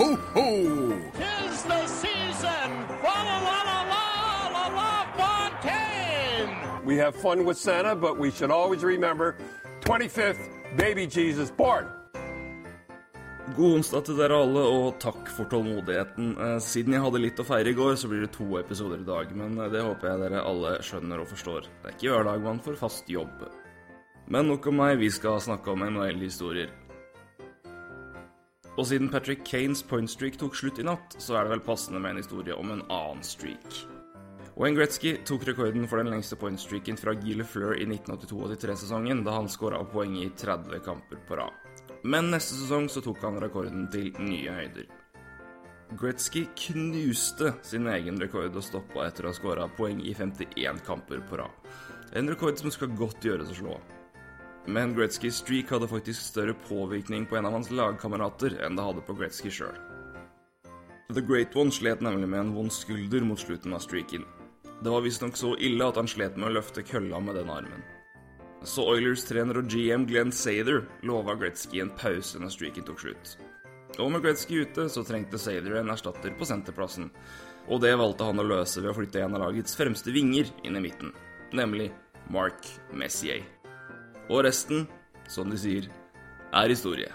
ho, ho! Tis the season! La la la la la la la Fontaine! We have fun with Santa, but we should always remember 25th, baby Jesus born. God onsdag til dere alle, og takk for tålmodigheten. Eh, Siden jeg hadde litt å feire i går, så blir det to episoder i dag. Men eh, det håper jeg dere alle skjønner og forstår. Det er ikke hverdag man får fast jobb. Men nok om meg, vi skal snakke om NHL-historier. Og siden Patrick Kanes pointstreak tok slutt i natt, så er det vel passende med en historie om en annen streak. Wayne Gretzky tok rekorden for den lengste pointstreaken fra Gile Fleur i 1982-83-sesongen, da han skåra poeng i 30 kamper på rad. Men neste sesong så tok han rekorden til nye høyder. Gretzky knuste sin egen rekord og stoppa etter å ha skåra poeng i 51 kamper på rad. En rekord som skal godt gjøres å slå. Men Gretzkys streak hadde faktisk større påvirkning på en av hans lagkamerater enn det hadde på Gretzky sjøl. The Great One slet nemlig med en vond skulder mot slutten av streaken. Det var visstnok så ille at han slet med å løfte kølla med den armen. Så Oilers-trener og GM Glenn Sather lova Gretzky en pause når streaken tok slutt. Og med Gretzky ute så trengte Sather en erstatter på senterplassen, og det valgte han å løse ved å flytte en av lagets fremste vinger inn i midten, nemlig Mark Messier. Og resten, som de sier, er historie.